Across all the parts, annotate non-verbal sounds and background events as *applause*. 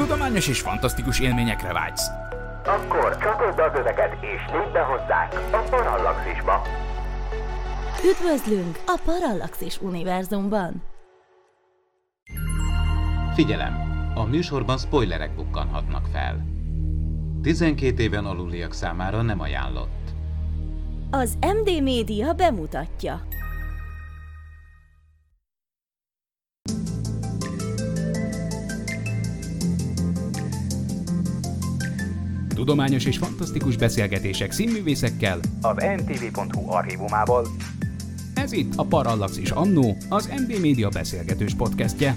Tudományos és fantasztikus élményekre vágysz. Akkor csatold az öveket és lépj be hozzánk a Parallaxisba. Üdvözlünk a Parallaxis univerzumban! Figyelem! A műsorban spoilerek bukkanhatnak fel. 12 éven aluliak számára nem ajánlott. Az MD Média bemutatja. Tudományos és fantasztikus beszélgetések színművészekkel Az ntv.hu archívumából. ez itt a Parallaxis Annó, az MD Média beszélgetős podcastje.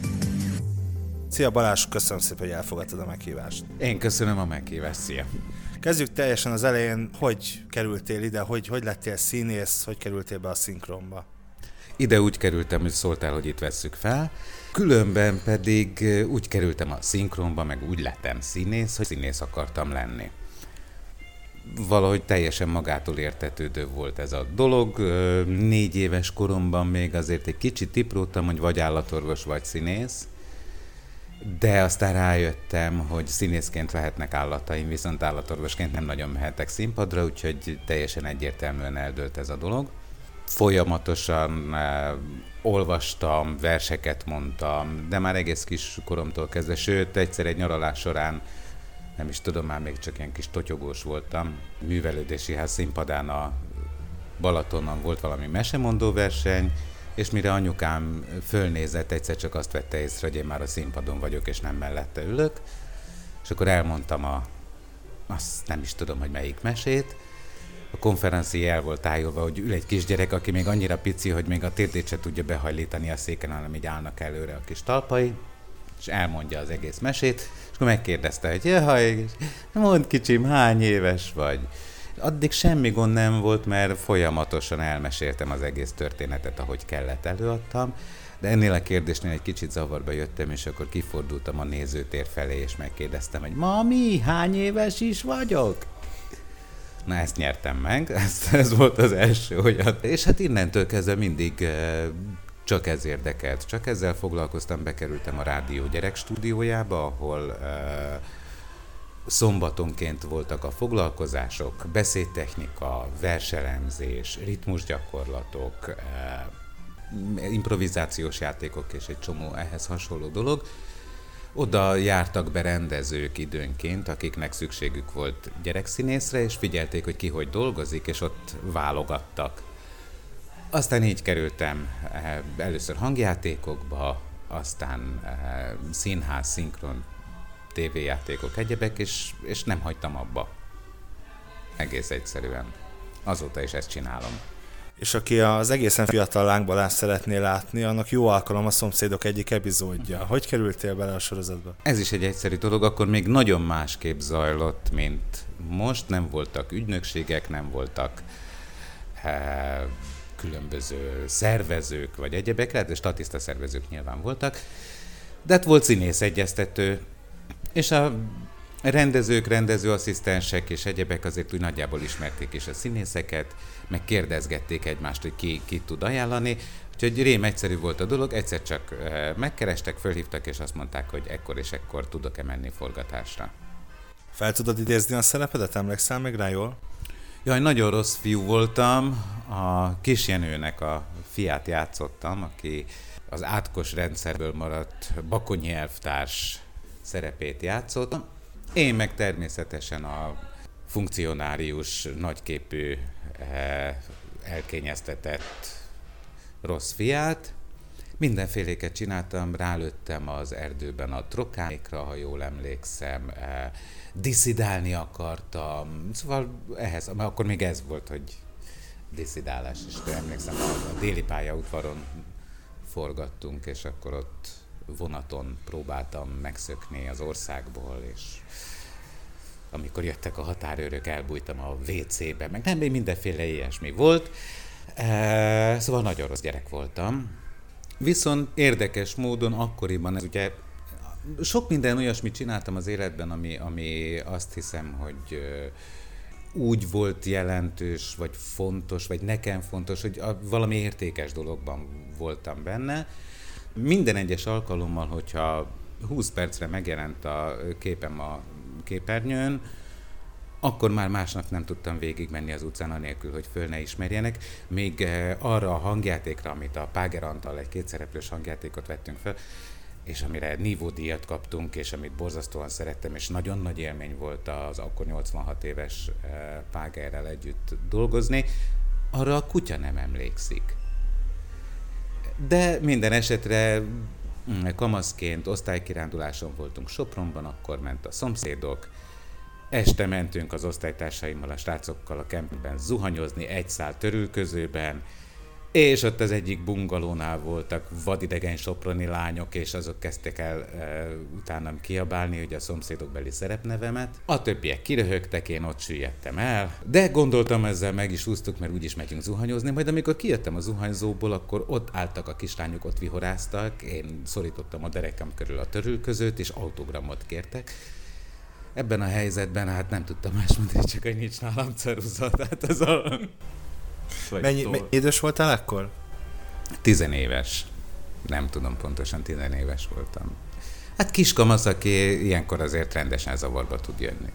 Szia Balázs, köszönöm szépen, hogy elfogadtad a meghívást. Én köszönöm a meghívást, szia! Kezdjük teljesen az elején, hogy kerültél ide, hogy, hogy lettél színész, hogy kerültél be a szinkronba? Ide úgy kerültem, hogy szóltál, hogy itt vesszük fel. Különben pedig úgy kerültem a szinkronba, meg úgy lettem színész, hogy színész akartam lenni. Valahogy teljesen magától értetődő volt ez a dolog. Négy éves koromban még azért egy kicsit tipróztam, hogy vagy állatorvos, vagy színész. De aztán rájöttem, hogy színészként lehetnek állataim, viszont állatorvosként nem nagyon mehetek színpadra, úgyhogy teljesen egyértelműen eldőlt ez a dolog. Folyamatosan eh, olvastam, verseket mondtam, de már egész kis koromtól kezdve, sőt, egyszer egy nyaralás során, nem is tudom, már még csak ilyen kis totyogós voltam, művelődési ház színpadán a Balatonon volt valami mesemondó verseny, és mire anyukám fölnézett, egyszer csak azt vette észre, hogy én már a színpadon vagyok, és nem mellette ülök, és akkor elmondtam a, azt nem is tudom, hogy melyik mesét, a konferenci el volt tájolva, hogy ül egy kisgyerek, aki még annyira pici, hogy még a térdét se tudja behajlítani a széken, hanem így állnak előre a kis talpai, és elmondja az egész mesét, és akkor megkérdezte, hogy jaj, mondd kicsim, hány éves vagy? Addig semmi gond nem volt, mert folyamatosan elmeséltem az egész történetet, ahogy kellett előadtam, de ennél a kérdésnél egy kicsit zavarba jöttem, és akkor kifordultam a nézőtér felé, és megkérdeztem, hogy mami, hány éves is vagyok? Na ezt nyertem meg, *laughs* ez, ez volt az első olyan. És hát innentől kezdve mindig eh, csak ez érdekelt, csak ezzel foglalkoztam, bekerültem a rádió gyerekstúdiójába, ahol eh, szombatonként voltak a foglalkozások, beszédtechnika, verselemzés, ritmusgyakorlatok, eh, improvizációs játékok és egy csomó ehhez hasonló dolog. Oda jártak be rendezők időnként, akiknek szükségük volt gyerekszínészre, és figyelték, hogy ki hogy dolgozik, és ott válogattak. Aztán így kerültem eh, először hangjátékokba, aztán eh, színház, szinkron, tévéjátékok, egyebek, és, és nem hagytam abba. Egész egyszerűen. Azóta is ezt csinálom. És aki az egészen fiatal Láng Balázs szeretné látni, annak jó alkalom a szomszédok egyik epizódja. Hogy kerültél bele a sorozatba? Ez is egy egyszerű dolog, akkor még nagyon másképp zajlott, mint most. Nem voltak ügynökségek, nem voltak eh, különböző szervezők vagy egyebek, lehet, hogy statiszta szervezők nyilván voltak, de hát volt színész egyeztető, és a rendezők, rendezőasszisztensek és egyebek azért úgy nagyjából ismerték is a színészeket, meg kérdezgették egymást, hogy ki, ki tud ajánlani, úgyhogy rém egyszerű volt a dolog, egyszer csak eh, megkerestek, fölhívtak, és azt mondták, hogy ekkor és ekkor tudok-e menni forgatásra. Fel tudod idézni a szerepedet? Emlékszel még rá jól? Jaj, nagyon rossz fiú voltam. A kisjenőnek a fiát játszottam, aki az átkos rendszerből maradt bakonyi elvtárs szerepét játszott. Én meg természetesen a funkcionárius, nagyképű, eh, elkényeztetett rossz fiát. Mindenféléket csináltam, rálőttem az erdőben a trokánikra, ha jól emlékszem, eh, diszidálni akartam, szóval ehhez, akkor még ez volt, hogy diszidálás, és emlékszem, a déli pályaudvaron forgattunk, és akkor ott vonaton próbáltam megszökni az országból, és amikor jöttek a határőrök, elbújtam a WC-be, meg nem, még mindenféle ilyesmi volt. Szóval nagyon rossz gyerek voltam. Viszont érdekes módon akkoriban, ez ugye sok minden olyasmit csináltam az életben, ami, ami azt hiszem, hogy úgy volt jelentős, vagy fontos, vagy nekem fontos, hogy valami értékes dologban voltam benne. Minden egyes alkalommal, hogyha 20 percre megjelent a képem a képernyőn, akkor már másnap nem tudtam végigmenni az utcán anélkül, hogy föl ne ismerjenek. Még eh, arra a hangjátékra, amit a Páger Antal, egy kétszereplős hangjátékot vettünk fel, és amire nívódíjat kaptunk, és amit borzasztóan szerettem, és nagyon nagy élmény volt az akkor 86 éves eh, Págerrel együtt dolgozni, arra a kutya nem emlékszik. De minden esetre mm, kamaszként osztálykiránduláson voltunk Sopronban, akkor ment a szomszédok, Este mentünk az osztálytársaimmal, a srácokkal a kempben zuhanyozni egy szál törülközőben, és ott az egyik bungalónál voltak vadidegen soproni lányok, és azok kezdtek el e, utánam kiabálni, hogy a szomszédok beli szerepnevemet. A többiek kiröhögtek, én ott süllyedtem el. De gondoltam ezzel meg is úsztuk, mert úgyis megyünk zuhanyozni. Majd amikor kijöttem a zuhanyzóból, akkor ott álltak a kislányok, ott vihoráztak. Én szorítottam a derekam körül a törülközőt, és autogramot kértek ebben a helyzetben hát nem tudtam más mondani, csak hogy nincs nálam ceruza. Tehát ez a... Mennyi, mennyi idős voltál akkor? Tizenéves. Nem tudom pontosan, tizenéves voltam. Hát kiskamasz, aki ilyenkor azért rendesen zavarba tud jönni.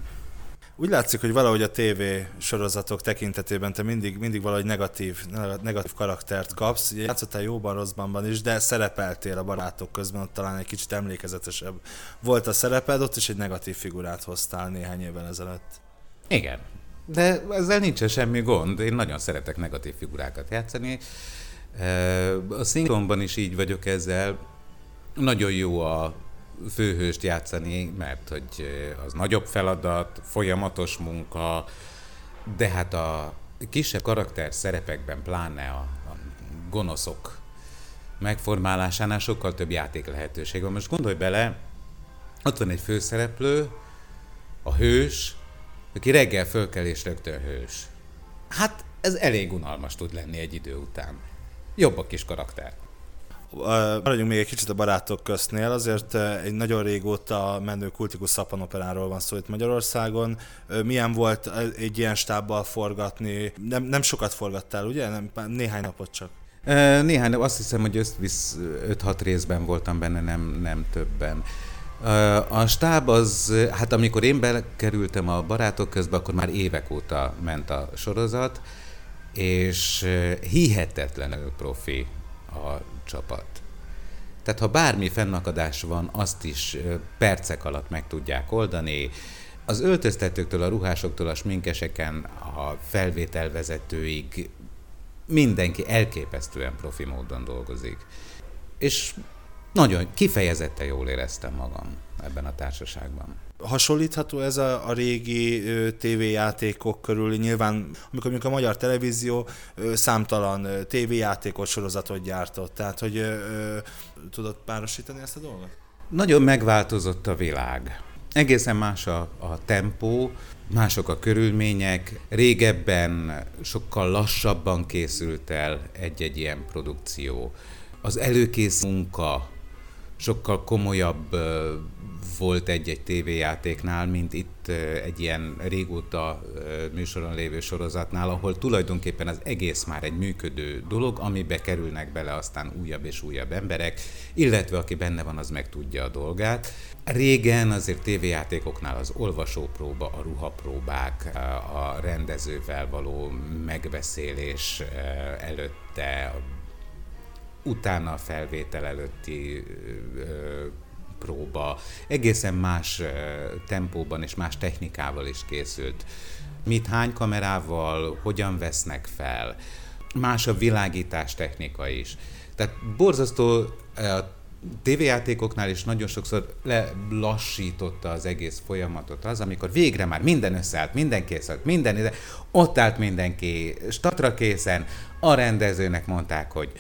Úgy látszik, hogy valahogy a TV sorozatok tekintetében te mindig, mindig valahogy negatív, negatív karaktert kapsz. Ugye játszottál jóban, rosszban is, de szerepeltél a barátok közben, ott talán egy kicsit emlékezetesebb volt a szereped, ott is egy negatív figurát hoztál néhány évvel ezelőtt. Igen, de ezzel nincsen semmi gond. Én nagyon szeretek negatív figurákat játszani. A szinkronban is így vagyok ezzel. Nagyon jó a főhőst játszani, mert hogy az nagyobb feladat, folyamatos munka, de hát a kisebb karakter szerepekben, pláne a, a gonoszok megformálásánál sokkal több játék lehetőség van. Most gondolj bele, ott van egy főszereplő, a hős, aki reggel föl kell és rögtön hős. Hát ez elég unalmas tud lenni egy idő után. Jobb a kis karakter. Maradjunk még egy kicsit a barátok köztnél, azért egy nagyon régóta menő kultikus szappanoperáról van szó itt Magyarországon. Milyen volt egy ilyen stábbal forgatni? Nem, nem sokat forgattál, ugye? Nem, néhány napot csak. Néhány, azt hiszem, hogy 5-6 részben voltam benne, nem, nem többen. A stáb az, hát amikor én bekerültem a barátok közbe, akkor már évek óta ment a sorozat, és hihetetlenül profi a csapat. Tehát ha bármi fennakadás van, azt is percek alatt meg tudják oldani. Az öltöztetőktől, a ruhásoktól, a sminkeseken, a felvételvezetőig mindenki elképesztően profi módon dolgozik. És nagyon kifejezetten jól éreztem magam ebben a társaságban. Hasonlítható ez a, a régi ö, tévéjátékok körül, nyilván amikor, amikor a magyar televízió ö, számtalan ö, tévéjátékot, sorozatot gyártott, tehát hogy ö, ö, tudod párosítani ezt a dolgot? Nagyon megváltozott a világ. Egészen más a, a tempó, mások a körülmények. Régebben sokkal lassabban készült el egy-egy ilyen produkció. Az előkész munka sokkal komolyabb volt egy-egy tévéjátéknál, mint itt egy ilyen régóta műsoron lévő sorozatnál, ahol tulajdonképpen az egész már egy működő dolog, amibe kerülnek bele aztán újabb és újabb emberek, illetve aki benne van, az meg tudja a dolgát. Régen azért tévéjátékoknál az olvasópróba, a ruhapróbák, a rendezővel való megbeszélés előtte, utána a felvétel előtti próba egészen más tempóban és más technikával is készült. Mit hány kamerával, hogyan vesznek fel, más a világítás technika is. Tehát borzasztó a tévéjátékoknál is nagyon sokszor lelassította az egész folyamatot az, amikor végre már minden összeállt, minden készült, minden, ott állt mindenki statra készen, a rendezőnek mondták, hogy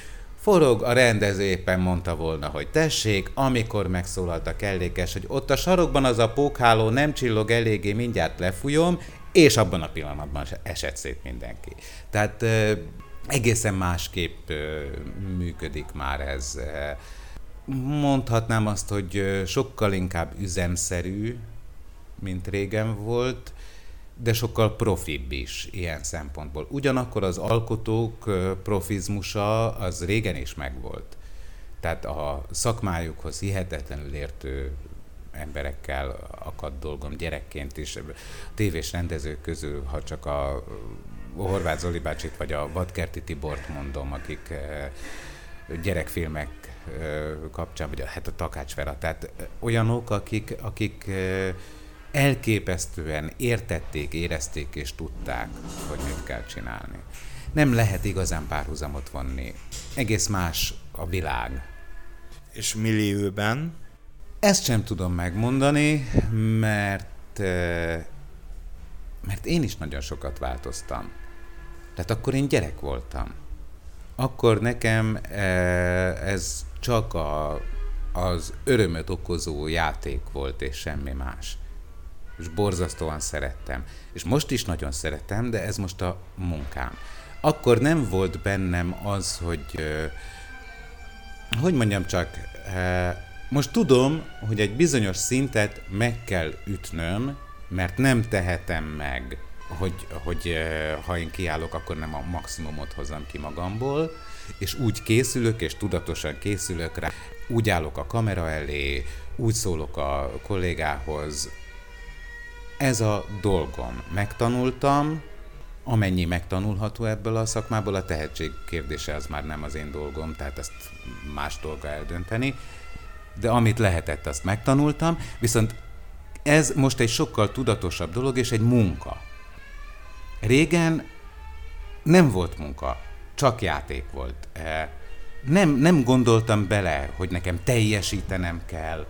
Forog, a rendező éppen mondta volna, hogy tessék, amikor megszólalt a kellékes, hogy ott a sarokban az a pókháló nem csillog eléggé, mindjárt lefújom, és abban a pillanatban esett szét mindenki. Tehát egészen másképp működik már ez. Mondhatnám azt, hogy sokkal inkább üzemszerű, mint régen volt, de sokkal profibb is ilyen szempontból. Ugyanakkor az alkotók profizmusa az régen is megvolt. Tehát a szakmájukhoz hihetetlenül értő emberekkel akadt dolgom gyerekként is. A tévés rendezők közül, ha csak a Horváth Zoli bácsit vagy a Vadkerti Tibort mondom, akik gyerekfilmek kapcsán, vagy a, hát a Takács Vera, tehát eh, olyanok, akik, akik elképesztően értették, érezték és tudták, hogy mit kell csinálni. Nem lehet igazán párhuzamot vonni. Egész más a világ. És millióben? Ezt sem tudom megmondani, mert, mert én is nagyon sokat változtam. Tehát akkor én gyerek voltam. Akkor nekem ez csak a, az örömöt okozó játék volt, és semmi más. És borzasztóan szerettem. És most is nagyon szeretem, de ez most a munkám. Akkor nem volt bennem az, hogy hogy mondjam csak, most tudom, hogy egy bizonyos szintet meg kell ütnöm, mert nem tehetem meg, hogy, hogy ha én kiállok, akkor nem a maximumot hozom ki magamból, és úgy készülök, és tudatosan készülök rá, úgy állok a kamera elé, úgy szólok a kollégához. Ez a dolgom. Megtanultam, amennyi megtanulható ebből a szakmából, a tehetség kérdése az már nem az én dolgom, tehát ezt más dolga eldönteni, de amit lehetett, azt megtanultam, viszont ez most egy sokkal tudatosabb dolog, és egy munka. Régen nem volt munka, csak játék volt. E, nem, nem gondoltam bele, hogy nekem teljesítenem kell,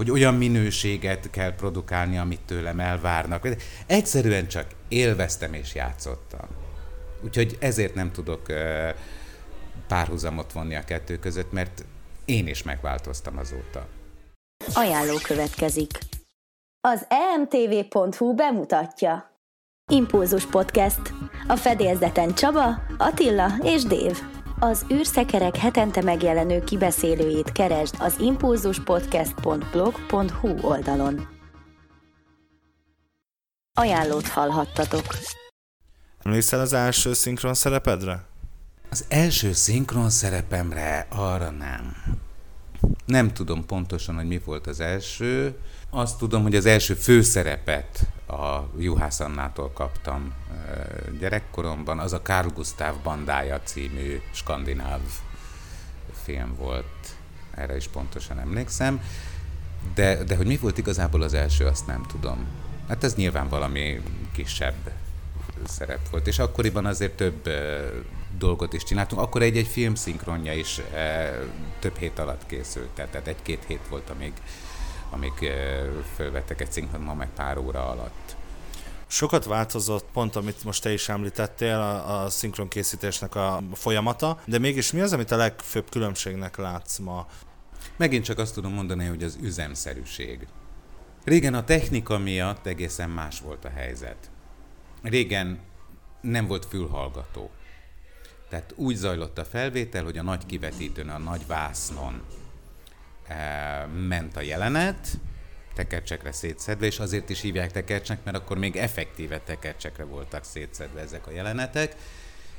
hogy olyan minőséget kell produkálni, amit tőlem elvárnak. Egyszerűen csak élveztem és játszottam. Úgyhogy ezért nem tudok párhuzamot vonni a kettő között, mert én is megváltoztam azóta. Ajánló következik. Az emtv.hu bemutatja. Impulzus Podcast. A fedélzeten Csaba, Attila és Dév. Az űrszekerek hetente megjelenő kibeszélőjét keresd az impulzuspodcast.blog.hu oldalon. Ajánlót hallhattatok. Emlékszel az első szinkron szerepedre? Az első szinkron szerepemre arra nem. Nem tudom pontosan, hogy mi volt az első. Azt tudom, hogy az első főszerepet a Juhász Annától kaptam gyerekkoromban. Az a Carl Gustav bandája című skandináv film volt. Erre is pontosan emlékszem. De, de hogy mi volt igazából az első, azt nem tudom. Hát ez nyilván valami kisebb szerep volt. És akkoriban azért több dolgot is csináltunk. Akkor egy-egy film szinkronja is e, több hét alatt készült, tehát egy-két hét volt, amíg, amíg e, fölvettek egy szinkron, ma meg pár óra alatt. Sokat változott, pont amit most te is említettél, a, a szinkronkészítésnek a folyamata, de mégis mi az, amit a legfőbb különbségnek látsz ma? Megint csak azt tudom mondani, hogy az üzemszerűség. Régen a technika miatt egészen más volt a helyzet. Régen nem volt fülhallgató. Tehát úgy zajlott a felvétel, hogy a nagy kivetítőn, a nagy vásznon ment a jelenet, tekercsekre szétszedve, és azért is hívják tekercsnek, mert akkor még effektíve tekercsekre voltak szétszedve ezek a jelenetek,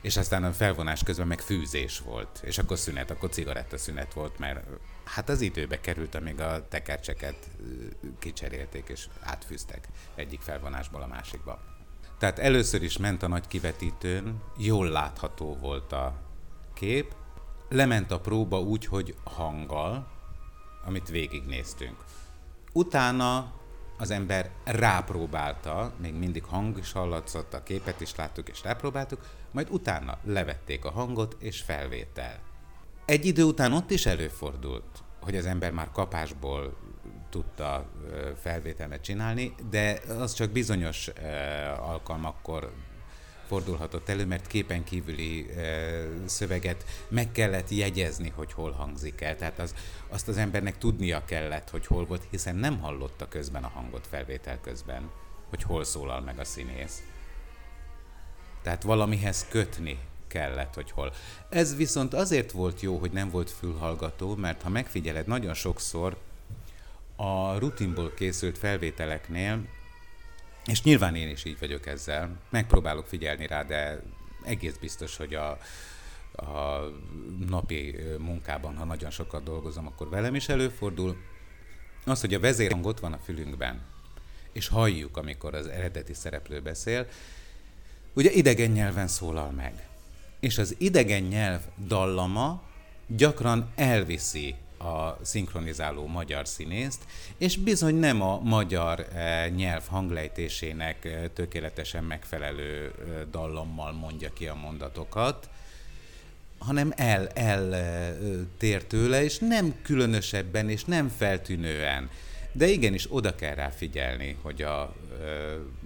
és aztán a felvonás közben meg fűzés volt, és akkor szünet, akkor szünet volt, mert hát az időbe került, amíg a tekercseket kicserélték és átfűztek egyik felvonásból a másikba. Tehát először is ment a nagy kivetítőn, jól látható volt a kép, lement a próba úgy, hogy hanggal, amit végignéztünk. Utána az ember rápróbálta, még mindig hang is hallatszott, a képet is láttuk és rápróbáltuk, majd utána levették a hangot és felvétel. Egy idő után ott is előfordult, hogy az ember már kapásból tudta felvételmet csinálni, de az csak bizonyos alkalmakkor fordulhatott elő, mert képen kívüli szöveget meg kellett jegyezni, hogy hol hangzik el. Tehát az, azt az embernek tudnia kellett, hogy hol volt, hiszen nem hallotta közben a hangot felvétel közben, hogy hol szólal meg a színész. Tehát valamihez kötni kellett, hogy hol. Ez viszont azért volt jó, hogy nem volt fülhallgató, mert ha megfigyeled, nagyon sokszor a rutinból készült felvételeknél, és nyilván én is így vagyok ezzel, megpróbálok figyelni rá, de egész biztos, hogy a, a napi munkában, ha nagyon sokat dolgozom, akkor velem is előfordul. Az, hogy a vezérhang ott van a fülünkben, és halljuk, amikor az eredeti szereplő beszél, ugye idegen nyelven szólal meg. És az idegen nyelv dallama gyakran elviszi a szinkronizáló magyar színészt, és bizony nem a magyar eh, nyelv hanglejtésének eh, tökéletesen megfelelő eh, dallammal mondja ki a mondatokat, hanem el, el tér tőle, és nem különösebben, és nem feltűnően. De igenis oda kell rá figyelni, hogy a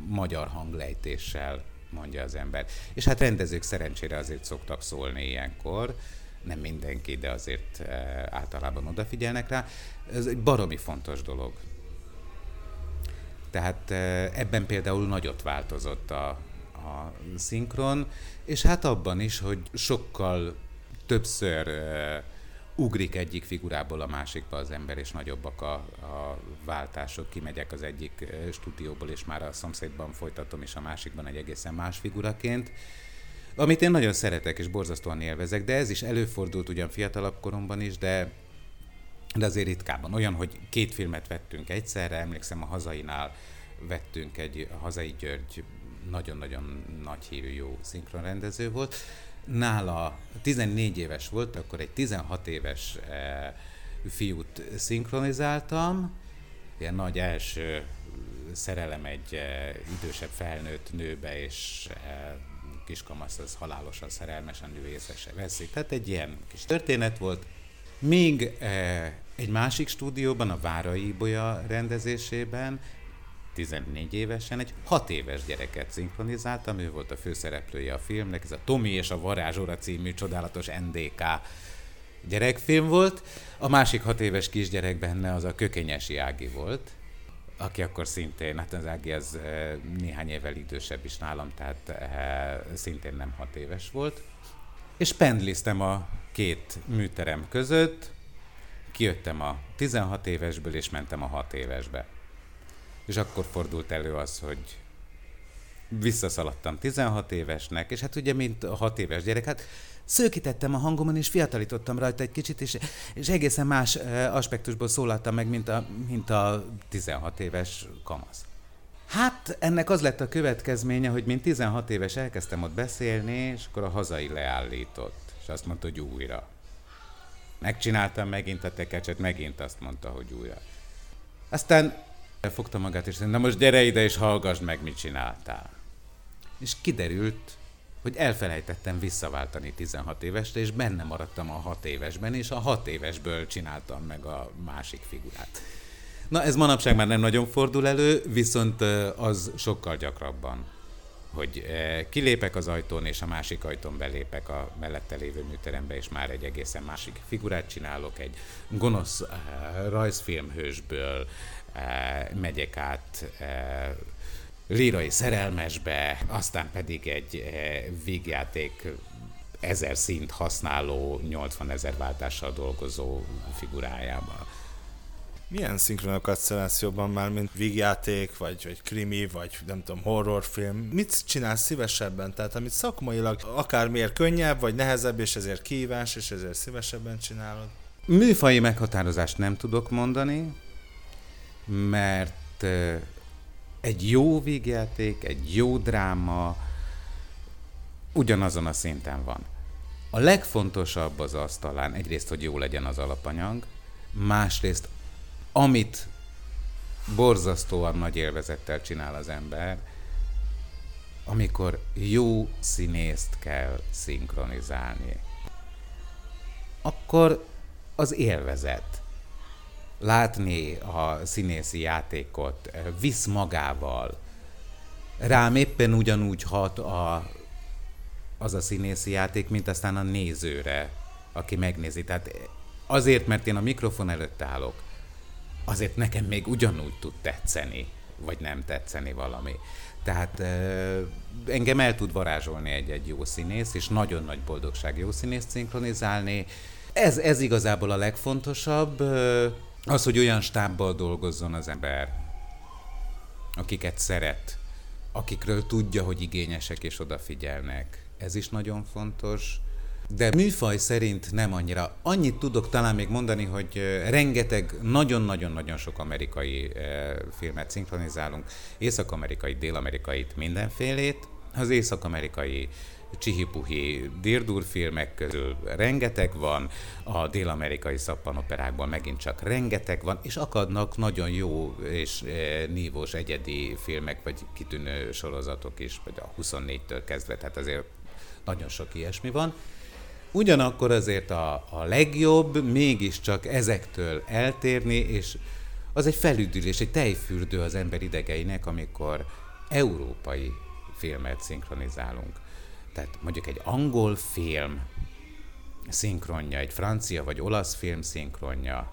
magyar hanglejtéssel mondja az ember. És hát rendezők szerencsére azért szoktak szólni ilyenkor, nem mindenki, de azért e, általában odafigyelnek rá. Ez egy baromi fontos dolog. Tehát e, ebben például nagyot változott a, a szinkron, és hát abban is, hogy sokkal többször e, ugrik egyik figurából a másikba az ember, és nagyobbak a, a váltások. Kimegyek az egyik stúdióból, és már a szomszédban folytatom, és a másikban egy egészen más figuraként. Amit én nagyon szeretek, és borzasztóan élvezek, de ez is előfordult ugyan fiatalabb koromban is, de de azért ritkában. Olyan, hogy két filmet vettünk egyszerre, emlékszem a Hazainál vettünk egy, a Hazai György nagyon-nagyon nagy hírű jó szinkronrendező volt, nála 14 éves volt, akkor egy 16 éves e, fiút szinkronizáltam, ilyen nagy első szerelem egy e, idősebb felnőtt nőbe, és e, kiskamasz az halálosan szerelmesen nő észre se veszik. Tehát egy ilyen kis történet volt. Míg e, egy másik stúdióban, a Várai Bolya rendezésében 14 évesen egy 6 éves gyereket szinkronizáltam, ő volt a főszereplője a filmnek, ez a Tomi és a Varázsora című csodálatos NDK gyerekfilm volt. A másik 6 éves kisgyerek benne az a Kökényesi Ági volt, aki akkor szintén, hát az Ági az eh, néhány évvel idősebb is nálam, tehát eh, szintén nem 6 éves volt. És pendliztem a két műterem között, kijöttem a 16 évesből, és mentem a 6 évesbe. És akkor fordult elő az, hogy visszaszaladtam 16 évesnek, és hát ugye, mint a 6 éves gyerek, hát szőkítettem a hangomon, és fiatalítottam rajta egy kicsit, és, és egészen más aspektusból szólaltam meg, mint a, mint a 16 éves kamasz. Hát ennek az lett a következménye, hogy mint 16 éves elkezdtem ott beszélni, és akkor a hazai leállított, és azt mondta, hogy újra. Megcsináltam megint a tekecset, megint azt mondta, hogy újra. Aztán Fogta magát, és mondta, na most gyere ide, és hallgass meg, mit csináltál. És kiderült, hogy elfelejtettem visszaváltani 16 évesre, és benne maradtam a 6 évesben, és a 6 évesből csináltam meg a másik figurát. Na, ez manapság már nem nagyon fordul elő, viszont az sokkal gyakrabban, hogy kilépek az ajtón, és a másik ajtón belépek a mellette lévő műterembe, és már egy egészen másik figurát csinálok, egy gonosz rajzfilmhősből, megyek át lírai szerelmesbe, aztán pedig egy eh, végjáték ezer szint használó, 80 ezer váltással dolgozó figurájába. Milyen szinkronokat szeretsz jobban már, mint vígjáték, vagy, vagy krimi, vagy nem tudom, horrorfilm? Mit csinálsz szívesebben? Tehát amit szakmailag akármiért könnyebb, vagy nehezebb, és ezért kívás, és ezért szívesebben csinálod? Műfai meghatározást nem tudok mondani, mert egy jó végjáték, egy jó dráma ugyanazon a szinten van. A legfontosabb az az talán egyrészt, hogy jó legyen az alapanyag, másrészt, amit borzasztóan nagy élvezettel csinál az ember, amikor jó színészt kell szinkronizálni. Akkor az élvezet látni a színészi játékot, eh, visz magával. Rám éppen ugyanúgy hat a, az a színészi játék, mint aztán a nézőre, aki megnézi. Tehát azért, mert én a mikrofon előtt állok, azért nekem még ugyanúgy tud tetszeni, vagy nem tetszeni valami. Tehát euh, engem el tud varázsolni egy-egy jó színész, és nagyon nagy boldogság jó színészt szinkronizálni. Ez, ez igazából a legfontosabb. Az, hogy olyan stábbal dolgozzon az ember, akiket szeret, akikről tudja, hogy igényesek és odafigyelnek. Ez is nagyon fontos. de műfaj szerint nem annyira. Annyit tudok talán még mondani, hogy rengeteg, nagyon-nagyon-nagyon sok amerikai filmet szinkronizálunk, észak-amerikai, dél-amerikait, mindenfélét. Az észak-amerikai csihipuhi dirdur filmek közül rengeteg van, a dél-amerikai szappanoperákban megint csak rengeteg van, és akadnak nagyon jó és nívós egyedi filmek, vagy kitűnő sorozatok is, vagy a 24-től kezdve, tehát azért nagyon sok ilyesmi van. Ugyanakkor azért a, a legjobb mégiscsak ezektől eltérni, és az egy felüdülés, egy tejfürdő az ember idegeinek, amikor európai filmet szinkronizálunk. Tehát mondjuk egy angol film szinkronja, egy francia vagy olasz film szinkronja,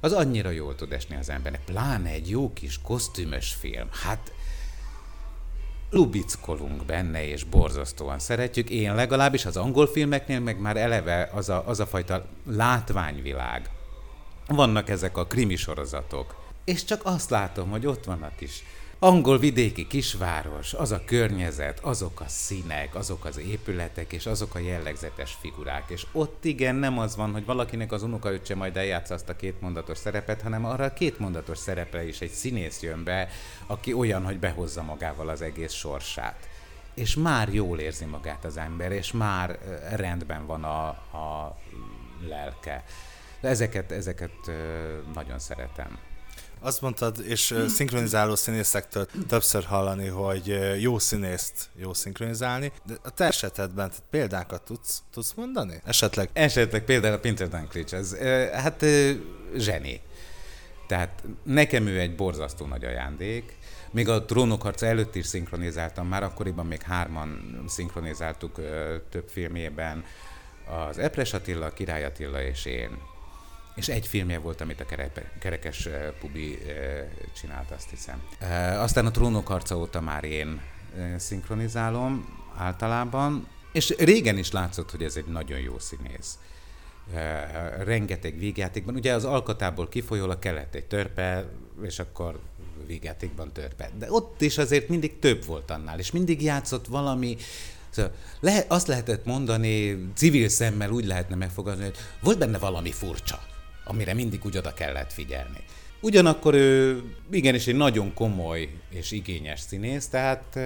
az annyira jól tud esni az embernek. Pláne egy jó kis kosztümös film. Hát lubickolunk benne, és borzasztóan szeretjük. Én legalábbis az angol filmeknél meg már eleve az a, az a fajta látványvilág. Vannak ezek a krimi sorozatok. És csak azt látom, hogy ott van a kis angol vidéki kisváros, az a környezet, azok a színek, azok az épületek, és azok a jellegzetes figurák. És ott igen, nem az van, hogy valakinek az unokaöccse majd eljátsza azt a kétmondatos szerepet, hanem arra a kétmondatos szerepre is egy színész jön be, aki olyan, hogy behozza magával az egész sorsát. És már jól érzi magát az ember, és már rendben van a, a lelke. De ezeket, ezeket nagyon szeretem. Azt mondtad, és szinkronizáló színészektől többször hallani, hogy jó színészt jó szinkronizálni, de a te esetedben tehát példákat tudsz, tudsz mondani? Esetleg? Esetleg például a Peter Dinklage, ez hát zseni. Tehát nekem ő egy borzasztó nagy ajándék. Még a trónok harca előtt is szinkronizáltam, már akkoriban még hárman szinkronizáltuk több filmjében. Az Epres Attila, Király Attila és én és egy filmje volt, amit a kerekes Pubi csinált, azt hiszem. Aztán a Trónok harca óta már én szinkronizálom általában, és régen is látszott, hogy ez egy nagyon jó színész. Rengeteg végjátékban, ugye az alkatából kifolyólag kellett egy törpe, és akkor végjátékban törpe. De ott is azért mindig több volt annál, és mindig játszott valami, Szóval lehet, azt lehetett mondani, civil szemmel úgy lehetne megfogadni, hogy volt benne valami furcsa amire mindig úgy oda kellett figyelni. Ugyanakkor ő igenis egy nagyon komoly és igényes színész, tehát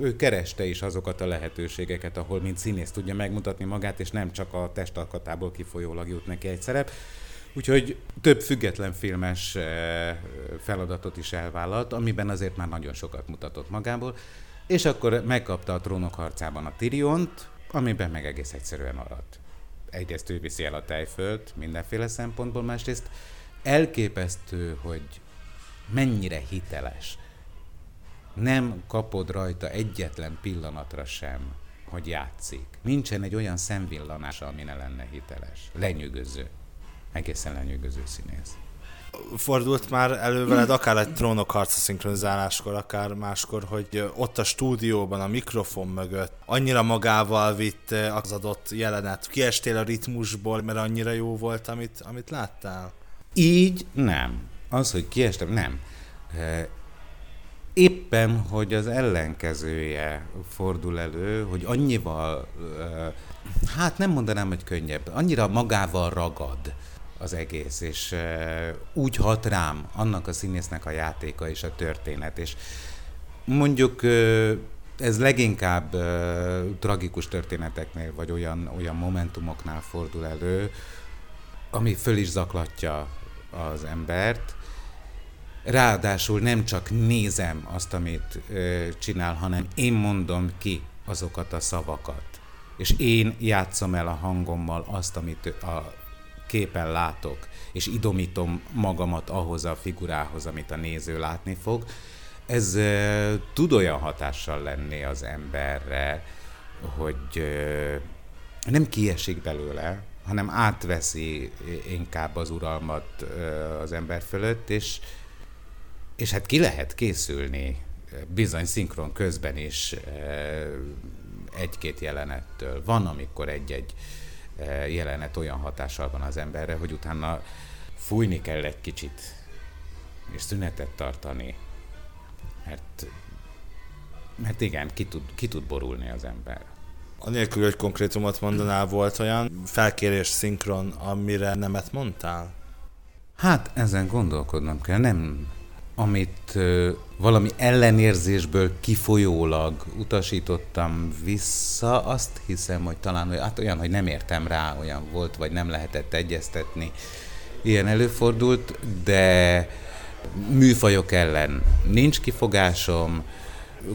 ő kereste is azokat a lehetőségeket, ahol mint színész tudja megmutatni magát, és nem csak a testalkatából kifolyólag jut neki egy szerep. Úgyhogy több független filmes feladatot is elvállalt, amiben azért már nagyon sokat mutatott magából, és akkor megkapta a trónok harcában a Tiriont, amiben meg egész egyszerűen maradt egyrészt ő viszi el a tejfölt mindenféle szempontból, másrészt elképesztő, hogy mennyire hiteles. Nem kapod rajta egyetlen pillanatra sem, hogy játszik. Nincsen egy olyan szemvillanása, ami ne lenne hiteles. Lenyűgöző. Egészen lenyűgöző színész fordult már elő veled, akár egy trónok harca szinkronizáláskor, akár máskor, hogy ott a stúdióban, a mikrofon mögött annyira magával vitt az adott jelenet. Kiestél a ritmusból, mert annyira jó volt, amit, amit láttál? Így nem. Az, hogy kiestem, nem. Éppen, hogy az ellenkezője fordul elő, hogy annyival, hát nem mondanám, hogy könnyebb, annyira magával ragad az egész, és úgy hat rám annak a színésznek a játéka és a történet, és mondjuk ez leginkább tragikus történeteknél, vagy olyan, olyan momentumoknál fordul elő, ami föl is zaklatja az embert, Ráadásul nem csak nézem azt, amit ö, csinál, hanem én mondom ki azokat a szavakat. És én játszom el a hangommal azt, amit a képen látok, és idomítom magamat ahhoz a figurához, amit a néző látni fog, ez uh, tud olyan hatással lenni az emberre, hogy uh, nem kiesik belőle, hanem átveszi inkább az uralmat az ember fölött, és, és hát ki lehet készülni bizony szinkron közben is egy-két jelenettől. Van, amikor egy-egy jelenet olyan hatással van az emberre, hogy utána fújni kell egy kicsit, és szünetet tartani, mert, mert igen, ki tud, ki tud borulni az ember. Anélkül, hogy konkrétumot mondanál, volt olyan felkérés szinkron, amire nemet mondtál? Hát ezen gondolkodnom kell, nem amit valami ellenérzésből kifolyólag utasítottam vissza, azt hiszem, hogy talán hogy, hát olyan, hogy nem értem rá, olyan volt, vagy nem lehetett egyeztetni. Ilyen előfordult, de műfajok ellen nincs kifogásom,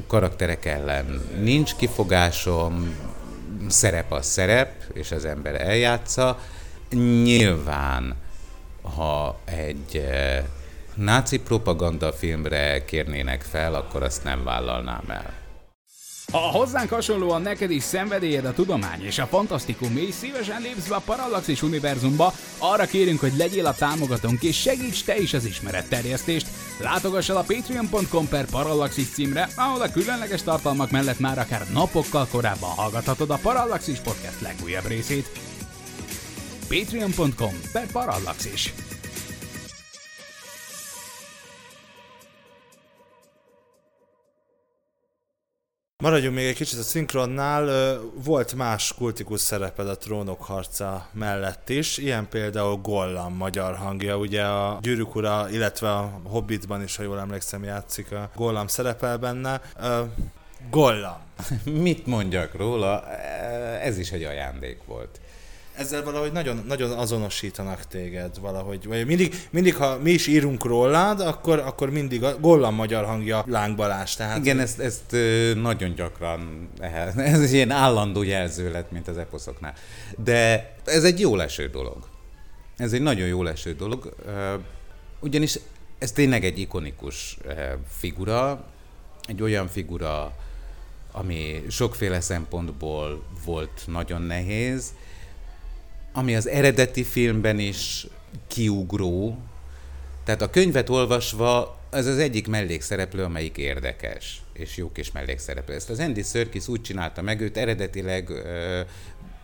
karakterek ellen nincs kifogásom, szerep a szerep, és az ember eljátsza. Nyilván, ha egy náci propaganda filmre kérnének fel, akkor azt nem vállalnám el. Ha hozzánk hasonlóan neked is szenvedélyed a tudomány és a fantasztikum, és szívesen lépsz be a Parallaxis univerzumba, arra kérünk, hogy legyél a támogatónk és segíts te is az ismeretterjesztést. Látogass el a patreon.com per Parallaxis címre, ahol a különleges tartalmak mellett már akár napokkal korábban hallgathatod a Parallaxis podcast legújabb részét. patreon.com per Parallaxis. Maradjunk még egy kicsit a szinkronnál. Volt más kultikus szereped a trónok harca mellett is, ilyen például Gollam magyar hangja, ugye a Gyűrűk ura, illetve a Hobbitban is, ha jól emlékszem, játszik a Gollam szerepel benne. Gollam. *laughs* Mit mondjak róla? Ez is egy ajándék volt ezzel valahogy nagyon, nagyon azonosítanak téged valahogy. Vagy mindig, mindig, ha mi is írunk rólad, akkor, akkor mindig a Gollam magyar hangja lángbalás. Tehát... Igen, ezt, ezt nagyon gyakran, *laughs* ez egy ilyen állandó jelző lett, mint az eposzoknál. De ez egy jó leső dolog. Ez egy nagyon jó leső dolog, ugyanis ez tényleg egy ikonikus figura, egy olyan figura, ami sokféle szempontból volt nagyon nehéz, ami az eredeti filmben is kiugró, tehát a könyvet olvasva ez az egyik mellékszereplő, amelyik érdekes, és jó kis mellékszereplő. Ezt az Andy Serkis úgy csinálta meg, őt eredetileg ö,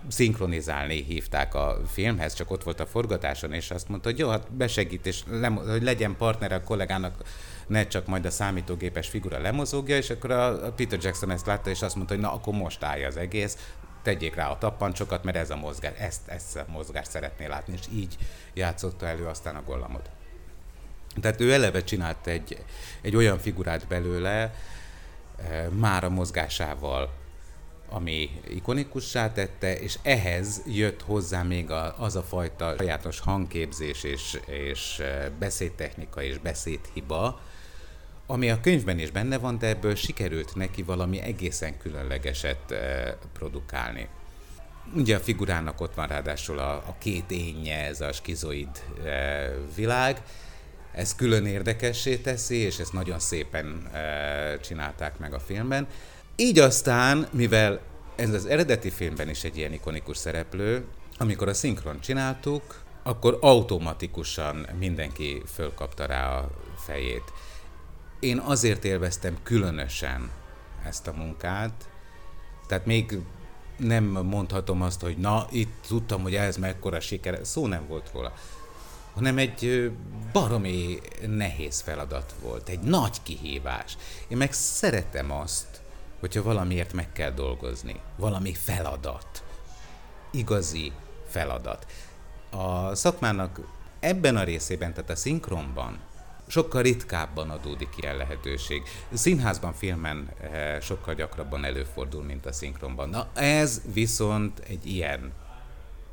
szinkronizálni hívták a filmhez, csak ott volt a forgatáson, és azt mondta, hogy jó, hát besegít, és lem, hogy legyen partner a kollégának, ne csak majd a számítógépes figura lemozogja, és akkor a Peter Jackson ezt látta, és azt mondta, hogy na, akkor most állja az egész, tegyék rá a tappancsokat, mert ez a mozgás, ezt, ezt a mozgást szeretné látni, és így játszotta elő aztán a gollamot. Tehát ő eleve csinált egy, egy olyan figurát belőle, e, már a mozgásával, ami ikonikussá tette, és ehhez jött hozzá még a, az a fajta sajátos hangképzés és, és eh, beszédtechnika és beszédhiba, ami a könyvben is benne van, de ebből sikerült neki valami egészen különlegeset eh, produkálni. Ugye a figurának ott van ráadásul a, a két énje, ez a skizoid eh, világ, ez külön érdekessé teszi, és ezt nagyon szépen eh, csinálták meg a filmben. Így aztán, mivel ez az eredeti filmben is egy ilyen ikonikus szereplő, amikor a szinkron csináltuk, akkor automatikusan mindenki fölkapta rá a fejét én azért élveztem különösen ezt a munkát, tehát még nem mondhatom azt, hogy na, itt tudtam, hogy ez mekkora siker, szó nem volt róla, hanem egy baromi nehéz feladat volt, egy nagy kihívás. Én meg szeretem azt, hogyha valamiért meg kell dolgozni, valami feladat, igazi feladat. A szakmának ebben a részében, tehát a szinkronban sokkal ritkábban adódik ilyen lehetőség. Színházban, filmen eh, sokkal gyakrabban előfordul, mint a szinkronban. Na ez viszont egy ilyen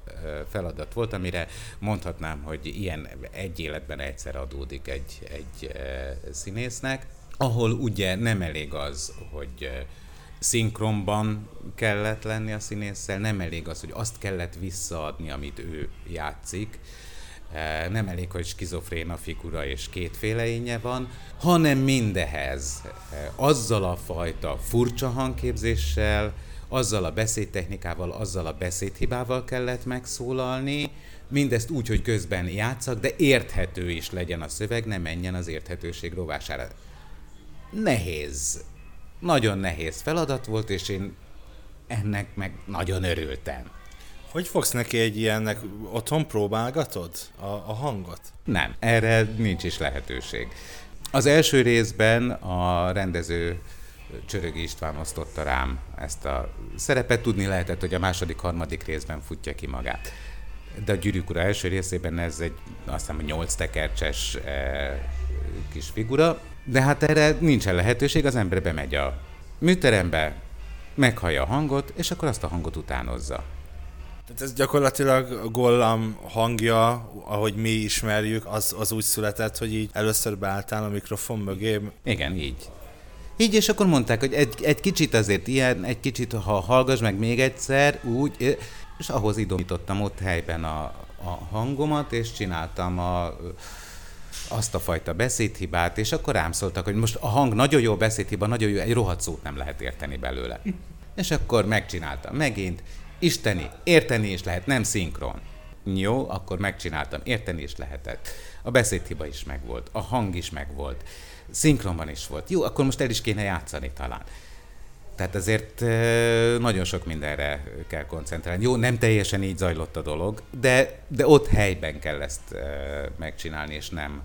eh, feladat volt, amire mondhatnám, hogy ilyen egy életben egyszer adódik egy, egy eh, színésznek, ahol ugye nem elég az, hogy szinkronban kellett lenni a színésszel, nem elég az, hogy azt kellett visszaadni, amit ő játszik, nem elég, hogy skizofréna figura és kétféle énje van, hanem mindehez eh, azzal a fajta furcsa hangképzéssel, azzal a beszédtechnikával, azzal a beszédhibával kellett megszólalni, mindezt úgy, hogy közben játszak, de érthető is legyen a szöveg, ne menjen az érthetőség rovására. Nehéz, nagyon nehéz feladat volt, és én ennek meg nagyon örültem. Hogy fogsz neki egy ilyennek, otthon próbálgatod a, a hangot? Nem, erre nincs is lehetőség. Az első részben a rendező Csörögi István osztotta rám ezt a szerepet. Tudni lehetett, hogy a második, harmadik részben futja ki magát. De a Gyűrűk Ura első részében ez egy azt hiszem, nyolc tekercses eh, kis figura, de hát erre nincsen lehetőség, az ember bemegy a műterembe, meghallja a hangot, és akkor azt a hangot utánozza. Tehát ez gyakorlatilag a Gollam hangja, ahogy mi ismerjük, az, az úgy született, hogy így először beálltál a mikrofon mögé. Igen, így. Így, és akkor mondták, hogy egy, egy kicsit azért ilyen, egy kicsit, ha hallgass meg még egyszer, úgy, és ahhoz idomítottam ott helyben a, a hangomat, és csináltam a, azt a fajta beszédhibát, és akkor rám szóltak, hogy most a hang nagyon jó beszédhiba, nagyon jó, egy rohadt szót nem lehet érteni belőle. És akkor megcsináltam megint, isteni, érteni is lehet, nem szinkron. Jó, akkor megcsináltam, érteni is lehetett. A beszédhiba is megvolt, a hang is megvolt, szinkronban is volt. Jó, akkor most el is kéne játszani talán. Tehát azért nagyon sok mindenre kell koncentrálni. Jó, nem teljesen így zajlott a dolog, de, de ott helyben kell ezt megcsinálni, és nem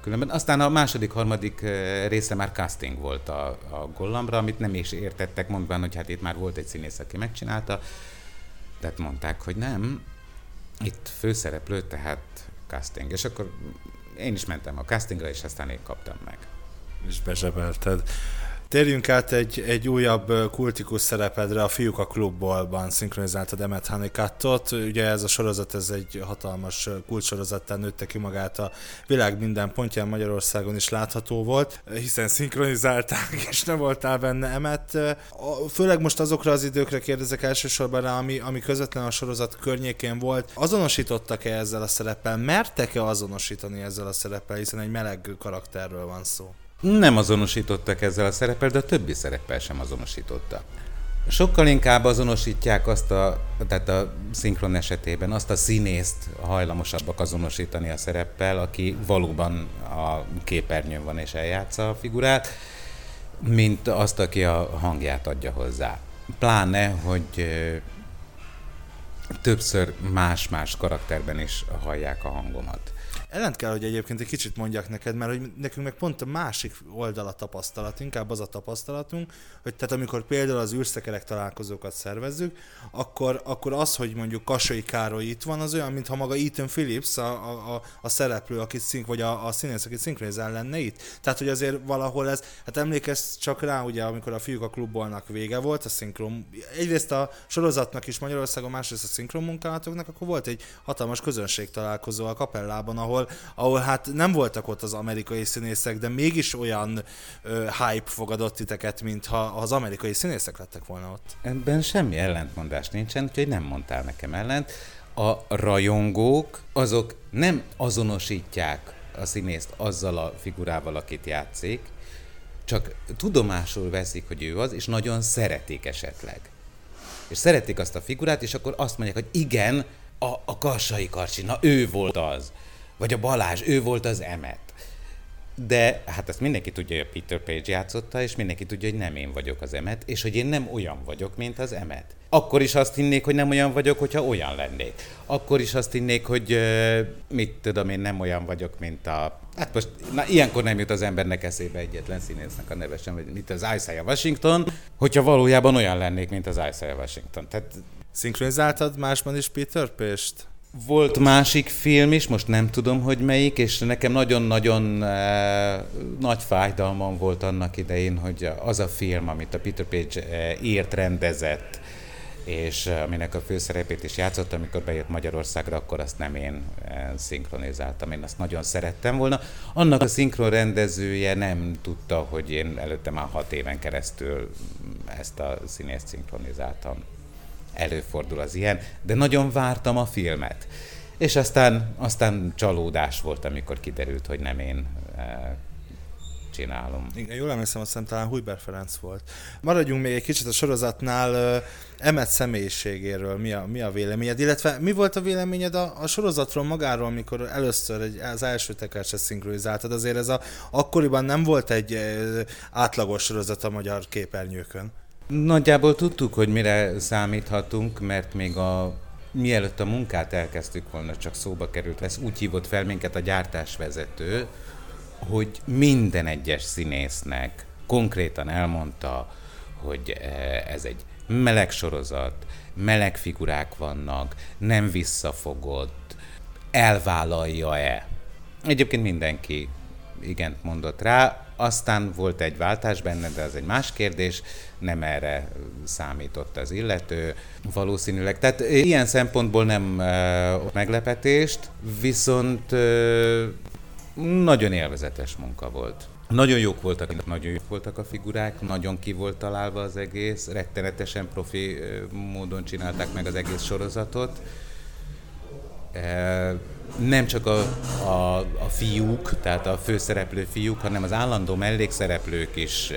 különben. Aztán a második, harmadik része már casting volt a, a Gollamra, amit nem is értettek, mondván, hogy hát itt már volt egy színész, aki megcsinálta. Tehát mondták, hogy nem, itt főszereplő, tehát casting. És akkor én is mentem a castingra, és aztán én kaptam meg. És bezsebelted. Térjünk át egy, egy újabb kultikus szerepedre, a Fiúk a klubbolban szinkronizáltad Emmet Hanikattot. Ugye ez a sorozat, ez egy hatalmas kulcsorozattán nőtte ki magát a világ minden pontján Magyarországon is látható volt, hiszen szinkronizálták, és nem voltál benne Emmet. Főleg most azokra az időkre kérdezek elsősorban rá, ami, ami közvetlen a sorozat környékén volt. Azonosítottak-e ezzel a szereppel? Mertek-e azonosítani ezzel a szereppel, hiszen egy meleg karakterről van szó? Nem azonosítottak ezzel a szereppel, de a többi szereppel sem azonosította. Sokkal inkább azonosítják azt a, tehát a szinkron esetében azt a színészt hajlamosabbak azonosítani a szereppel, aki valóban a képernyőn van és eljátsza a figurát, mint azt, aki a hangját adja hozzá. Pláne, hogy többször más-más karakterben is hallják a hangomat. Ellent kell, hogy egyébként egy kicsit mondjak neked, mert hogy nekünk meg pont a másik oldala tapasztalat, inkább az a tapasztalatunk, hogy tehát amikor például az űrszekerek találkozókat szervezzük, akkor, akkor az, hogy mondjuk Kasai Károly itt van, az olyan, mintha maga Ethan Phillips, a, a, a szereplő, akit szink, vagy a, a színész, akit szinkronizál lenne itt. Tehát, hogy azért valahol ez, hát emlékezz csak rá, ugye, amikor a fiúk a klubbolnak vége volt, a szinkron, egyrészt a sorozatnak is Magyarországon, másrészt a szinkron munkálatoknak, akkor volt egy hatalmas közönség találkozó a kapellában, ahol ahol, hát nem voltak ott az amerikai színészek, de mégis olyan ö, hype fogadott titeket, mintha az amerikai színészek lettek volna ott. Ebben semmi ellentmondás nincsen, úgyhogy nem mondtál nekem ellent. A rajongók azok nem azonosítják a színészt azzal a figurával, akit játszik, csak tudomásul veszik, hogy ő az, és nagyon szeretik esetleg. És szeretik azt a figurát, és akkor azt mondják, hogy igen, a, a Kassai Karcsi, na ő volt az. Vagy a Balázs, ő volt az Emet. De hát ezt mindenki tudja, hogy a Peter Page játszotta, és mindenki tudja, hogy nem én vagyok az Emet, és hogy én nem olyan vagyok, mint az Emet. Akkor is azt hinnék, hogy nem olyan vagyok, hogyha olyan lennék. Akkor is azt hinnék, hogy mit tudom én, nem olyan vagyok, mint a... Hát most, na ilyenkor nem jut az embernek eszébe egyetlen színésznek a neve sem, mint az Isaiah Washington, hogyha valójában olyan lennék, mint az Isaiah Washington. Tehát... Szinkronizáltad másban is Peter Page-t? Volt másik film is, most nem tudom, hogy melyik, és nekem nagyon-nagyon eh, nagy fájdalmam volt annak idején, hogy az a film, amit a Peter Page eh, írt, rendezett, és eh, aminek a főszerepét is játszott, amikor bejött Magyarországra, akkor azt nem én eh, szinkronizáltam, én azt nagyon szerettem volna. Annak a szinkron rendezője nem tudta, hogy én előtte már hat éven keresztül ezt a színészt szinkronizáltam előfordul az ilyen, de nagyon vártam a filmet. És aztán, aztán csalódás volt, amikor kiderült, hogy nem én e, csinálom. Igen, jól emlékszem, azt hiszem talán Hujber Ferenc volt. Maradjunk még egy kicsit a sorozatnál. Emet személyiségéről mi a, mi a véleményed, illetve mi volt a véleményed a, a sorozatról magáról, amikor először egy, az első tekercset szinkronizáltad? Azért ez a, akkoriban nem volt egy átlagos sorozat a magyar képernyőkön. Nagyjából tudtuk, hogy mire számíthatunk, mert még a mielőtt a munkát elkezdtük volna, csak szóba került lesz, úgy hívott fel minket a gyártásvezető, hogy minden egyes színésznek konkrétan elmondta, hogy ez egy meleg sorozat, meleg figurák vannak, nem visszafogott, elvállalja-e. Egyébként mindenki igent mondott rá, aztán volt egy váltás benne, de az egy más kérdés, nem erre számított az illető valószínűleg. Tehát ilyen szempontból nem meglepetést, viszont nagyon élvezetes munka volt. Nagyon jók voltak, nagyon jók voltak a figurák, nagyon ki volt találva az egész, rettenetesen profi módon csinálták meg az egész sorozatot. Nem csak a, a, a fiúk, tehát a főszereplő fiúk, hanem az állandó mellékszereplők is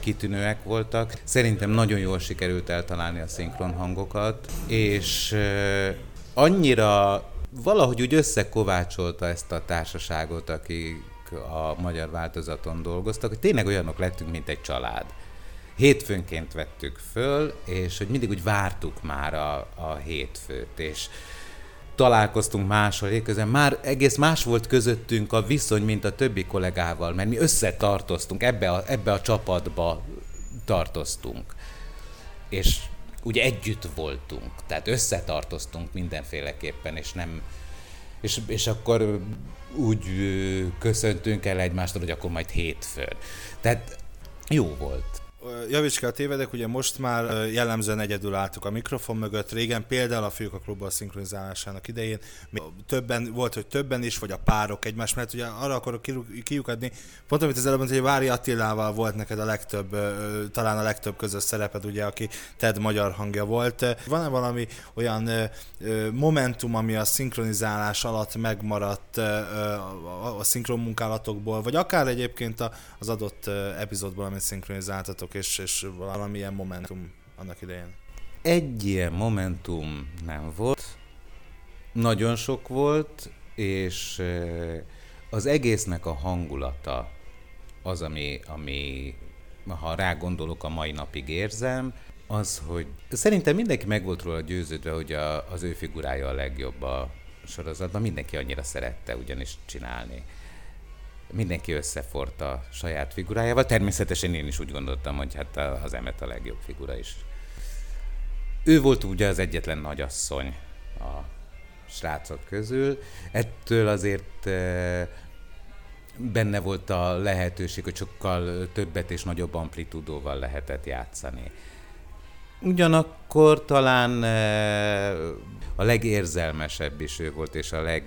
kitűnőek voltak. Szerintem nagyon jól sikerült eltalálni a szinkron hangokat, és annyira valahogy úgy összekovácsolta ezt a társaságot, aki a magyar változaton dolgoztak, hogy tényleg olyanok lettünk, mint egy család. Hétfőnként vettük föl, és hogy mindig úgy vártuk már a, a hétfőt, és találkoztunk máshol, közben már egész más volt közöttünk a viszony, mint a többi kollégával, mert mi összetartoztunk, ebbe a, ebbe a csapatba tartoztunk. És ugye együtt voltunk, tehát összetartoztunk mindenféleképpen, és nem, és, és akkor úgy köszöntünk el egymástól, hogy akkor majd hétfőn. Tehát jó volt javíts ki a tévedek, ugye most már jellemzően egyedül álltuk a mikrofon mögött. Régen például a fiúk a klubban szinkronizálásának idején többen, volt, hogy többen is, vagy a párok egymás mellett, ugye arra akarok kiukadni, pont amit az előbb mondta, hogy Vári Attilával volt neked a legtöbb, talán a legtöbb közös szereped, ugye, aki Ted magyar hangja volt. Van-e valami olyan momentum, ami a szinkronizálás alatt megmaradt a szinkron munkálatokból, vagy akár egyébként az adott epizódból, amit szinkronizáltatok, és, és valamilyen momentum annak idején? Egy ilyen momentum nem volt, nagyon sok volt, és az egésznek a hangulata az, ami, ami ha rá gondolok, a mai napig érzem, az, hogy szerintem mindenki meg volt róla győződve, hogy a, az ő figurája a legjobb a sorozatban, mindenki annyira szerette ugyanis csinálni mindenki összefort a saját figurájával. Természetesen én is úgy gondoltam, hogy hát az Emmet a legjobb figura is. Ő volt ugye az egyetlen nagyasszony a srácok közül. Ettől azért benne volt a lehetőség, hogy sokkal többet és nagyobb amplitudóval lehetett játszani. Ugyanakkor talán a legérzelmesebb is ő volt, és a leg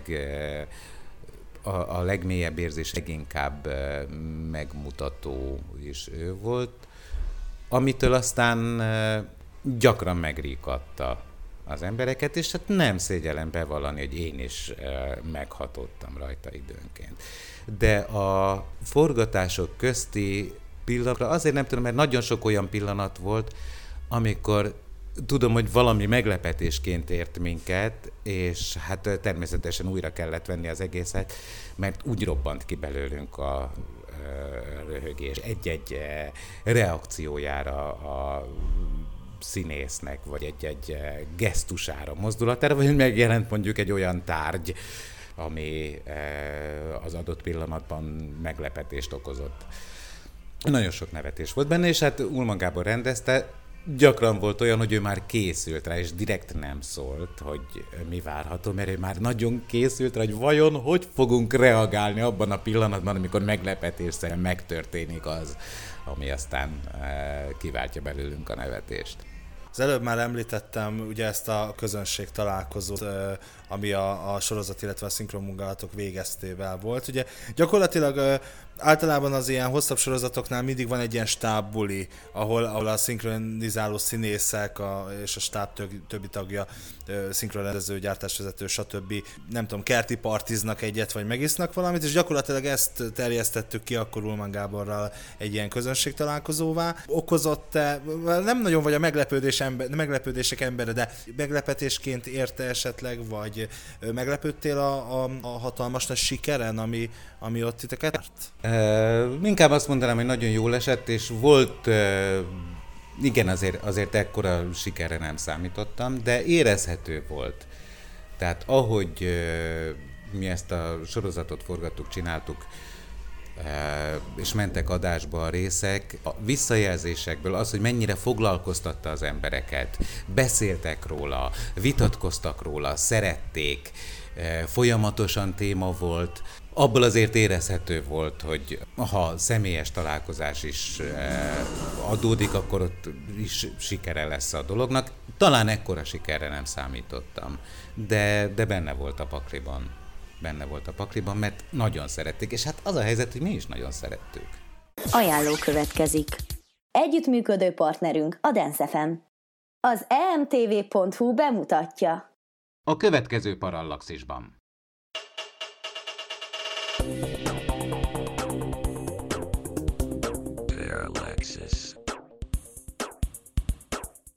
a, a legmélyebb érzés leginkább megmutató is ő volt, amitől aztán gyakran megríkatta az embereket, és hát nem szégyellem bevallani, hogy én is meghatottam rajta időnként. De a forgatások közti pillanatra azért nem tudom, mert nagyon sok olyan pillanat volt, amikor tudom, hogy valami meglepetésként ért minket, és hát természetesen újra kellett venni az egészet, mert úgy robbant ki belőlünk a röhögés egy-egy reakciójára a színésznek, vagy egy-egy gesztusára, mozdulatára, vagy megjelent mondjuk egy olyan tárgy, ami az adott pillanatban meglepetést okozott. Nagyon sok nevetés volt benne, és hát Ulman Gábor rendezte, gyakran volt olyan, hogy ő már készült rá, és direkt nem szólt, hogy mi várható, mert ő már nagyon készült rá, hogy vajon hogy fogunk reagálni abban a pillanatban, amikor meglepetésszerűen megtörténik az, ami aztán e, kiváltja belőlünk a nevetést. Az előbb már említettem ugye ezt a közönség találkozót, ami a, a sorozat, illetve a szinkron munkálatok végeztével volt. Ugye gyakorlatilag általában az ilyen hosszabb sorozatoknál mindig van egy ilyen stábbuli, ahol, ahol a szinkronizáló színészek a, és a stáb többi tagja, szinkronrendező, gyártásvezető, stb. nem tudom, kerti partiznak egyet, vagy megisznak valamit, és gyakorlatilag ezt terjesztettük ki akkor Ulman Gáborral egy ilyen közönség találkozóvá. Okozott-e, nem nagyon vagy a meglepődés ember, meglepődések embere, de meglepetésként érte esetleg, vagy meglepődtél a, a, a hatalmas nagy sikeren, ami, ami ott titeket Uh, inkább azt mondanám, hogy nagyon jól esett, és volt, uh, igen, azért, azért ekkora sikerre nem számítottam, de érezhető volt. Tehát ahogy mi ezt a sorozatot forgattuk, csináltuk, és mentek adásba a részek, a visszajelzésekből az, hogy mennyire foglalkoztatta az embereket, beszéltek róla, vitatkoztak róla, szerették, folyamatosan téma volt, abból azért érezhető volt, hogy ha személyes találkozás is adódik, akkor ott is sikere lesz a dolognak. Talán ekkora sikerre nem számítottam, de, de benne volt a pakliban. Benne volt a pakliban, mert nagyon szerették, és hát az a helyzet, hogy mi is nagyon szerettük. Ajánló következik. Együttműködő partnerünk a Dance FM. Az emtv.hu bemutatja. A következő parallaxisban.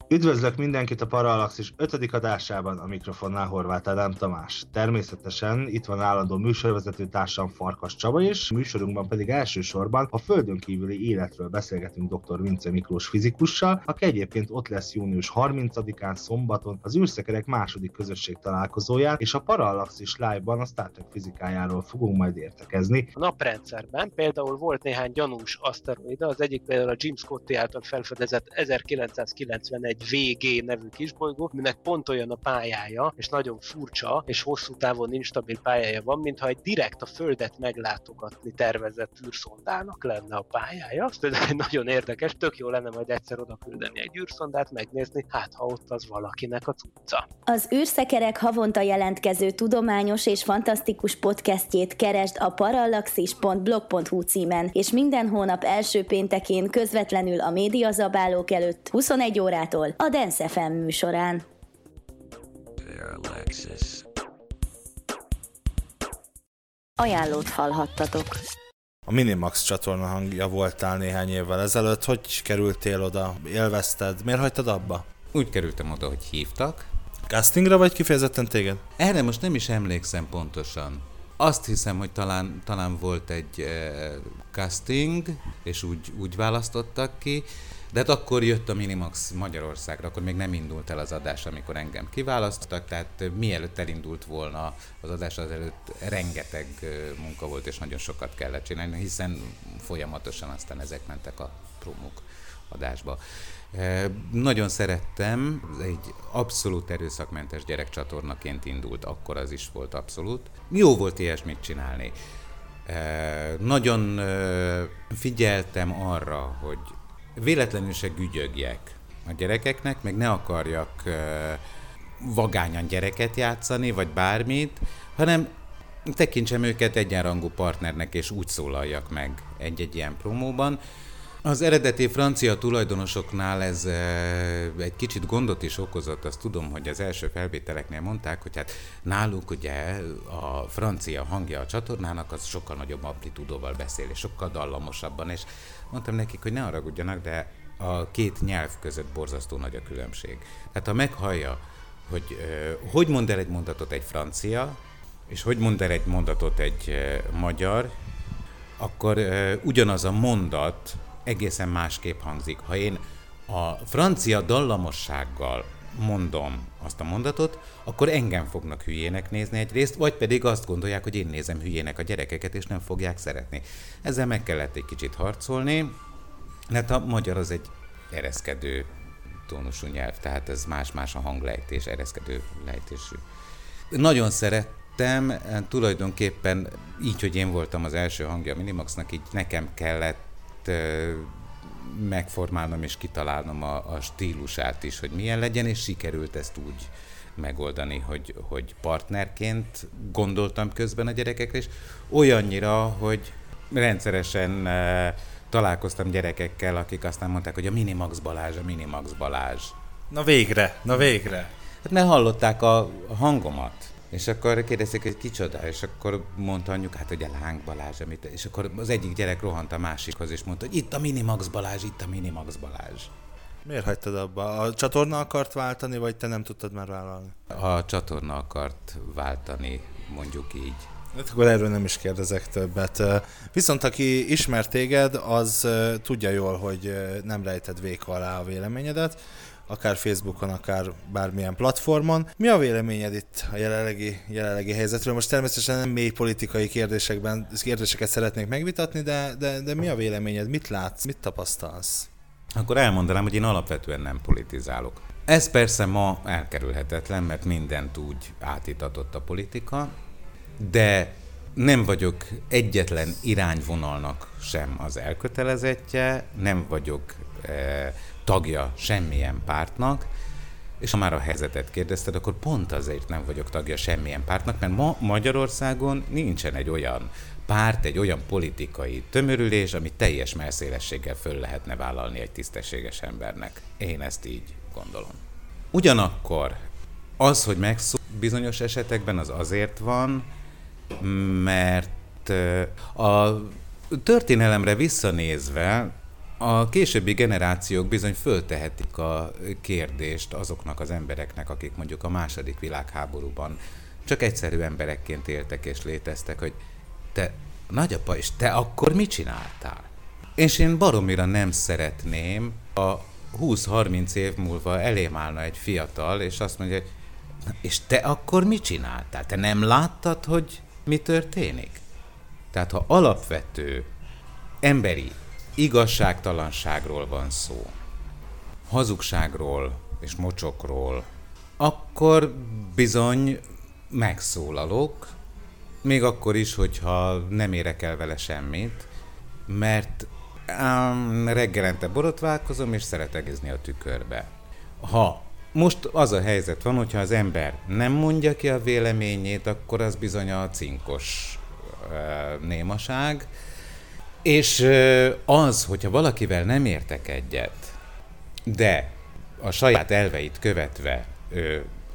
Üdvözlök mindenkit a Parallaxis 5. adásában, a mikrofonnál Horváth Ádám Tamás. Természetesen itt van állandó műsorvezető társam Farkas Csaba is, műsorunkban pedig elsősorban a földön kívüli életről beszélgetünk dr. Vince Miklós fizikussal, aki egyébként ott lesz június 30-án szombaton az űrszekerek második közösség találkozóján, és a Parallaxis Live-ban a Star Trek fizikájáról fogunk majd értekezni. A naprendszerben például volt néhány gyanús aszteroida, az egyik például a Jim Scotty által felfedezett 1991 VG nevű kisbolygó, minek pont olyan a pályája, és nagyon furcsa, és hosszú távon instabil pályája van, mintha egy direkt a Földet meglátogatni tervezett űrszondának lenne a pályája. Ez egy nagyon érdekes, tök jó lenne majd egyszer oda küldeni egy űrszondát, megnézni, hát ha ott az valakinek a cucca. Az űrszekerek havonta jelentkező tudományos és fantasztikus podcastjét keresd a parallaxis.blog.hu címen, és minden hónap első péntekén közvetlenül a médiazabálók előtt 21 órától a Dance FM műsorán. Ajánlót hallhattatok. A Minimax csatorna hangja voltál néhány évvel ezelőtt. Hogy kerültél oda? Élvezted? Miért hagytad abba? Úgy kerültem oda, hogy hívtak. Castingra vagy kifejezetten téged? Erre most nem is emlékszem pontosan. Azt hiszem, hogy talán, talán volt egy uh, casting, és úgy, úgy választottak ki, de hát akkor jött a Minimax Magyarországra, akkor még nem indult el az adás, amikor engem kiválasztottak, tehát mielőtt elindult volna az adás, az előtt rengeteg munka volt, és nagyon sokat kellett csinálni, hiszen folyamatosan aztán ezek mentek a promók adásba. Nagyon szerettem, egy abszolút erőszakmentes gyerekcsatornaként indult, akkor az is volt abszolút. Jó volt ilyesmit csinálni. Nagyon figyeltem arra, hogy véletlenül se gügyögjek a gyerekeknek, meg ne akarjak vagányan gyereket játszani, vagy bármit, hanem tekintsem őket egyenrangú partnernek, és úgy szólaljak meg egy-egy ilyen promóban. Az eredeti francia tulajdonosoknál ez egy kicsit gondot is okozott, azt tudom, hogy az első felvételeknél mondták, hogy hát náluk ugye a francia hangja a csatornának az sokkal nagyobb amplitúdóval beszél, és sokkal dallamosabban, és mondtam nekik, hogy ne haragudjanak, de a két nyelv között borzasztó nagy a különbség. Tehát ha meghallja, hogy uh, hogy mond el egy mondatot egy francia, és hogy mond el egy mondatot egy uh, magyar, akkor ugyanaz a mondat egészen másképp hangzik. Ha én a francia dallamossággal mondom azt a mondatot, akkor engem fognak hülyének nézni egyrészt, vagy pedig azt gondolják, hogy én nézem hülyének a gyerekeket, és nem fogják szeretni. Ezzel meg kellett egy kicsit harcolni, mert a magyar az egy ereszkedő tónusú nyelv, tehát ez más-más a hanglejtés, ereszkedő lejtésű. Nagyon szerettem, tulajdonképpen így, hogy én voltam az első hangja a Minimaxnak, így nekem kellett megformálnom és kitalálnom a, a stílusát is, hogy milyen legyen, és sikerült ezt úgy megoldani, hogy, hogy partnerként gondoltam közben a gyerekekre, és olyannyira, hogy rendszeresen találkoztam gyerekekkel, akik aztán mondták, hogy a Minimax Balázs, a Minimax Balázs. Na végre, na végre. Hát ne hallották a hangomat. És akkor kérdezték, hogy kicsoda, és akkor mondta anyjuk, hát hogy a Láng Balázs, amit, és akkor az egyik gyerek rohant a másikhoz, és mondta, hogy itt a Minimax Balázs, itt a Minimax Balázs. Miért hagytad abba? A csatorna akart váltani, vagy te nem tudtad már vállalni? A csatorna akart váltani, mondjuk így. Hát akkor erről nem is kérdezek többet. Viszont aki ismer téged, az tudja jól, hogy nem rejted véka alá a véleményedet. Akár Facebookon, akár bármilyen platformon. Mi a véleményed itt a jelenlegi, jelenlegi helyzetről? Most természetesen nem mély politikai kérdésekben, kérdéseket szeretnék megvitatni, de, de, de mi a véleményed? Mit látsz? Mit tapasztalsz? Akkor elmondanám, hogy én alapvetően nem politizálok. Ez persze ma elkerülhetetlen, mert mindent úgy átitatott a politika, de nem vagyok egyetlen irányvonalnak sem az elkötelezettje, nem vagyok e, tagja semmilyen pártnak, és ha már a helyzetet kérdezted, akkor pont azért nem vagyok tagja semmilyen pártnak, mert ma Magyarországon nincsen egy olyan párt, egy olyan politikai tömörülés, ami teljes merszélességgel föl lehetne vállalni egy tisztességes embernek. Én ezt így gondolom. Ugyanakkor az, hogy megszól bizonyos esetekben, az azért van, mert a történelemre visszanézve a későbbi generációk bizony föltehetik a kérdést azoknak az embereknek, akik mondjuk a második világháborúban csak egyszerű emberekként éltek és léteztek, hogy te, nagyapa, és te akkor mit csináltál? És én baromira nem szeretném, a 20-30 év múlva elém állna egy fiatal, és azt mondja, hogy és te akkor mit csináltál? Te nem láttad, hogy mi történik? Tehát ha alapvető emberi igazságtalanságról van szó, hazugságról és mocsokról, akkor bizony megszólalok, még akkor is, hogyha nem érek el vele semmit, mert um, reggelente borotválkozom, és szeretek a tükörbe. Ha most az a helyzet van, hogyha az ember nem mondja ki a véleményét, akkor az bizony a cinkos uh, némaság, és az, hogyha valakivel nem értek egyet, de a saját elveit követve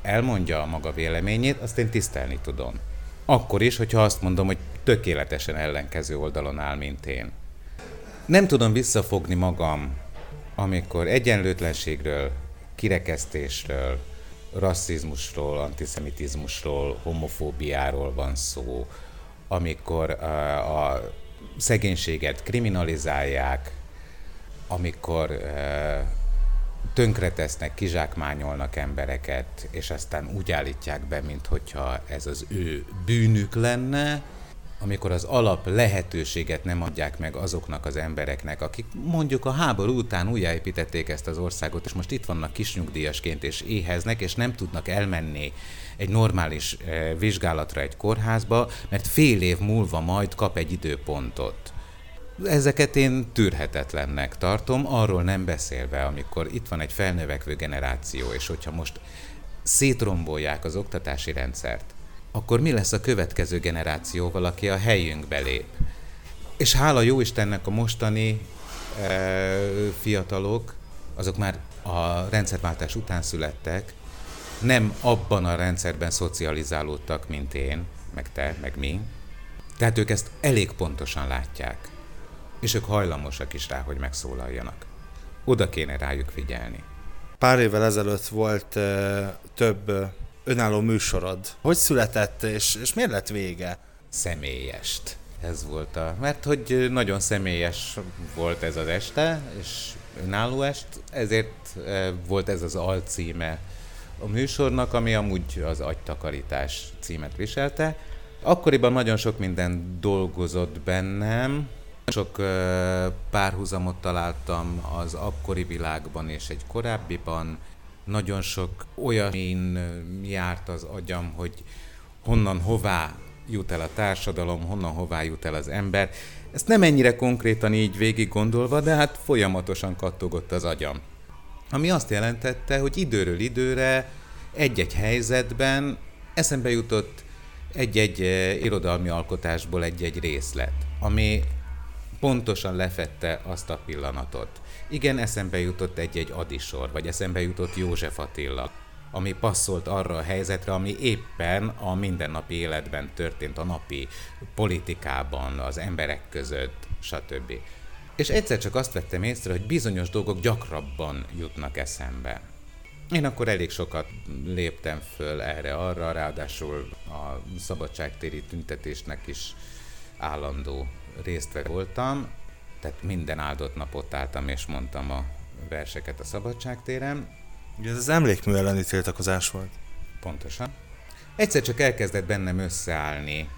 elmondja a maga véleményét, azt én tisztelni tudom. Akkor is, hogyha azt mondom, hogy tökéletesen ellenkező oldalon áll, mint én. Nem tudom visszafogni magam, amikor egyenlőtlenségről, kirekesztésről, rasszizmusról, antiszemitizmusról, homofóbiáról van szó, amikor a, a szegénységet kriminalizálják, amikor tönkretesznek, kizsákmányolnak embereket, és aztán úgy állítják be, mintha ez az ő bűnük lenne, amikor az alap lehetőséget nem adják meg azoknak az embereknek, akik mondjuk a háború után újjáépítették ezt az országot, és most itt vannak kisnyugdíjasként, és éheznek, és nem tudnak elmenni egy normális eh, vizsgálatra egy kórházba, mert fél év múlva majd kap egy időpontot. Ezeket én tűrhetetlennek tartom, arról nem beszélve, amikor itt van egy felnövekvő generáció, és hogyha most szétrombolják az oktatási rendszert, akkor mi lesz a következő generációval, aki a helyünkbe lép? És hála jó Istennek a mostani e, fiatalok, azok már a rendszerváltás után születtek, nem abban a rendszerben szocializálódtak, mint én, meg te, meg mi. Tehát ők ezt elég pontosan látják. És ők hajlamosak is rá, hogy megszólaljanak. Oda kéne rájuk figyelni. Pár évvel ezelőtt volt uh, több önálló műsorod. Hogy született, és, és miért lett vége? Személyest. Ez volt a... Mert hogy nagyon személyes volt ez az este, és önálló est, ezért volt ez az alcíme a műsornak, ami amúgy az agytakarítás címet viselte. Akkoriban nagyon sok minden dolgozott bennem, sok párhuzamot találtam az akkori világban és egy korábbiban, nagyon sok olyan járt az agyam, hogy honnan hová jut el a társadalom, honnan hová jut el az ember. Ezt nem ennyire konkrétan így végig gondolva, de hát folyamatosan kattogott az agyam. Ami azt jelentette, hogy időről időre egy-egy helyzetben eszembe jutott egy-egy irodalmi alkotásból egy-egy részlet, ami pontosan lefette azt a pillanatot. Igen, eszembe jutott egy-egy adisor, vagy eszembe jutott József Attila, ami passzolt arra a helyzetre, ami éppen a mindennapi életben történt, a napi politikában, az emberek között, stb. És egyszer csak azt vettem észre, hogy bizonyos dolgok gyakrabban jutnak eszembe. Én akkor elég sokat léptem föl erre-arra, ráadásul a szabadságtéri tüntetésnek is állandó részt voltam, tehát minden áldott napot álltam és mondtam a verseket a szabadságtéren, Ugye ez az emlékmű elleni tiltakozás volt. Pontosan. Egyszer csak elkezdett bennem összeállni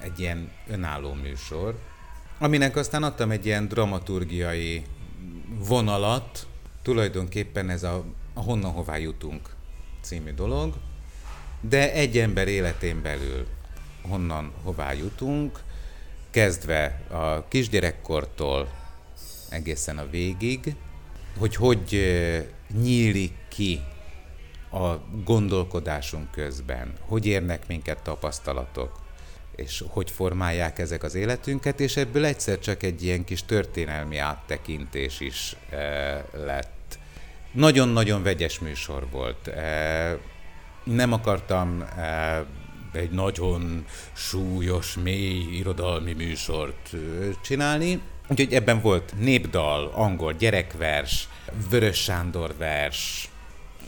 egy ilyen önálló műsor, aminek aztán adtam egy ilyen dramaturgiai vonalat, tulajdonképpen ez a, a Honnan hová jutunk című dolog, de egy ember életén belül honnan hová jutunk, kezdve a kisgyerekkortól egészen a végig, hogy hogy nyílik ki a gondolkodásunk közben, hogy érnek minket tapasztalatok, és hogy formálják ezek az életünket, és ebből egyszer csak egy ilyen kis történelmi áttekintés is e, lett. Nagyon-nagyon vegyes műsor volt. E, nem akartam e, egy nagyon súlyos, mély irodalmi műsort csinálni, úgyhogy ebben volt népdal, angol gyerekvers, Vörös Sándor vers,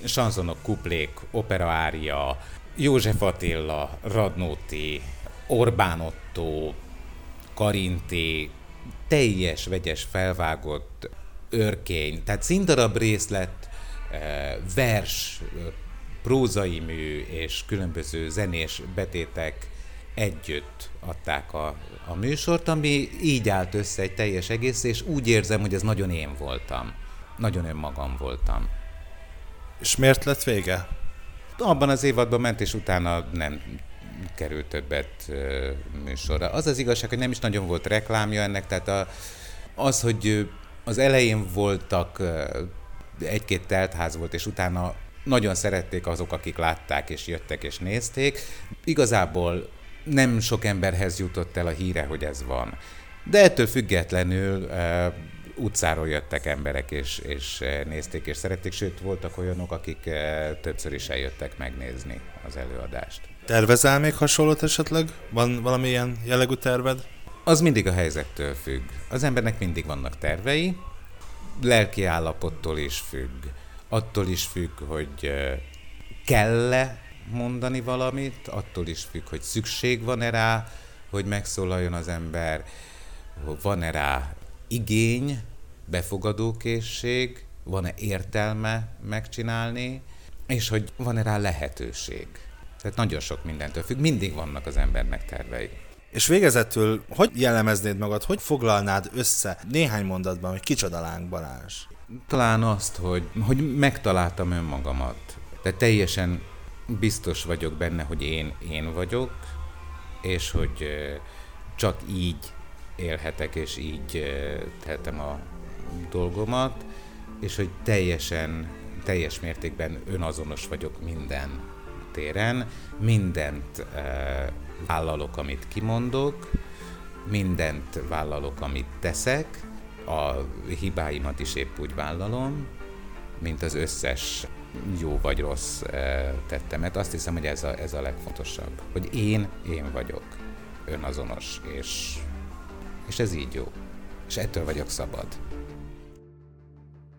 sanzonok, kuplék, operaária, József Attila, Radnóti, Orbán Otto, Karinti, teljes vegyes felvágott örkény, tehát színdarab részlet, vers, prózai mű és különböző zenés betétek együtt adták a, a műsort, ami így állt össze egy teljes egész, és úgy érzem, hogy ez nagyon én voltam. Nagyon önmagam voltam. És miért lett vége? Abban az évadban ment, és utána nem került többet műsorra. Az az igazság, hogy nem is nagyon volt reklámja ennek, tehát a, az, hogy az elején voltak egy-két teltház volt, és utána nagyon szerették azok, akik látták és jöttek és nézték. Igazából nem sok emberhez jutott el a híre, hogy ez van. De ettől függetlenül uh, utcáról jöttek emberek, és, és nézték, és szerették, sőt, voltak olyanok, akik uh, többször is eljöttek megnézni az előadást. Tervezel még hasonlót esetleg? Van valamilyen jellegű terved? Az mindig a helyzettől függ. Az embernek mindig vannak tervei, lelki állapottól is függ attól is függ, hogy kell-e mondani valamit, attól is függ, hogy szükség van-e rá, hogy megszólaljon az ember, van-e rá igény, befogadókészség, van-e értelme megcsinálni, és hogy van-e rá lehetőség. Tehát nagyon sok mindentől függ, mindig vannak az embernek tervei. És végezetül, hogy jellemeznéd magad, hogy foglalnád össze néhány mondatban, hogy kicsoda Láng Balázs? Talán azt, hogy, hogy megtaláltam önmagamat. De teljesen biztos vagyok benne, hogy én én vagyok, és hogy csak így élhetek, és így tehetem a dolgomat, és hogy teljesen, teljes mértékben önazonos vagyok minden téren, mindent vállalok, amit kimondok, mindent vállalok, amit teszek, a hibáimat is épp úgy vállalom, mint az összes jó vagy rossz eh, tettemet. Azt hiszem, hogy ez a, ez a legfontosabb, hogy én, én vagyok önazonos, és, és ez így jó. És ettől vagyok szabad.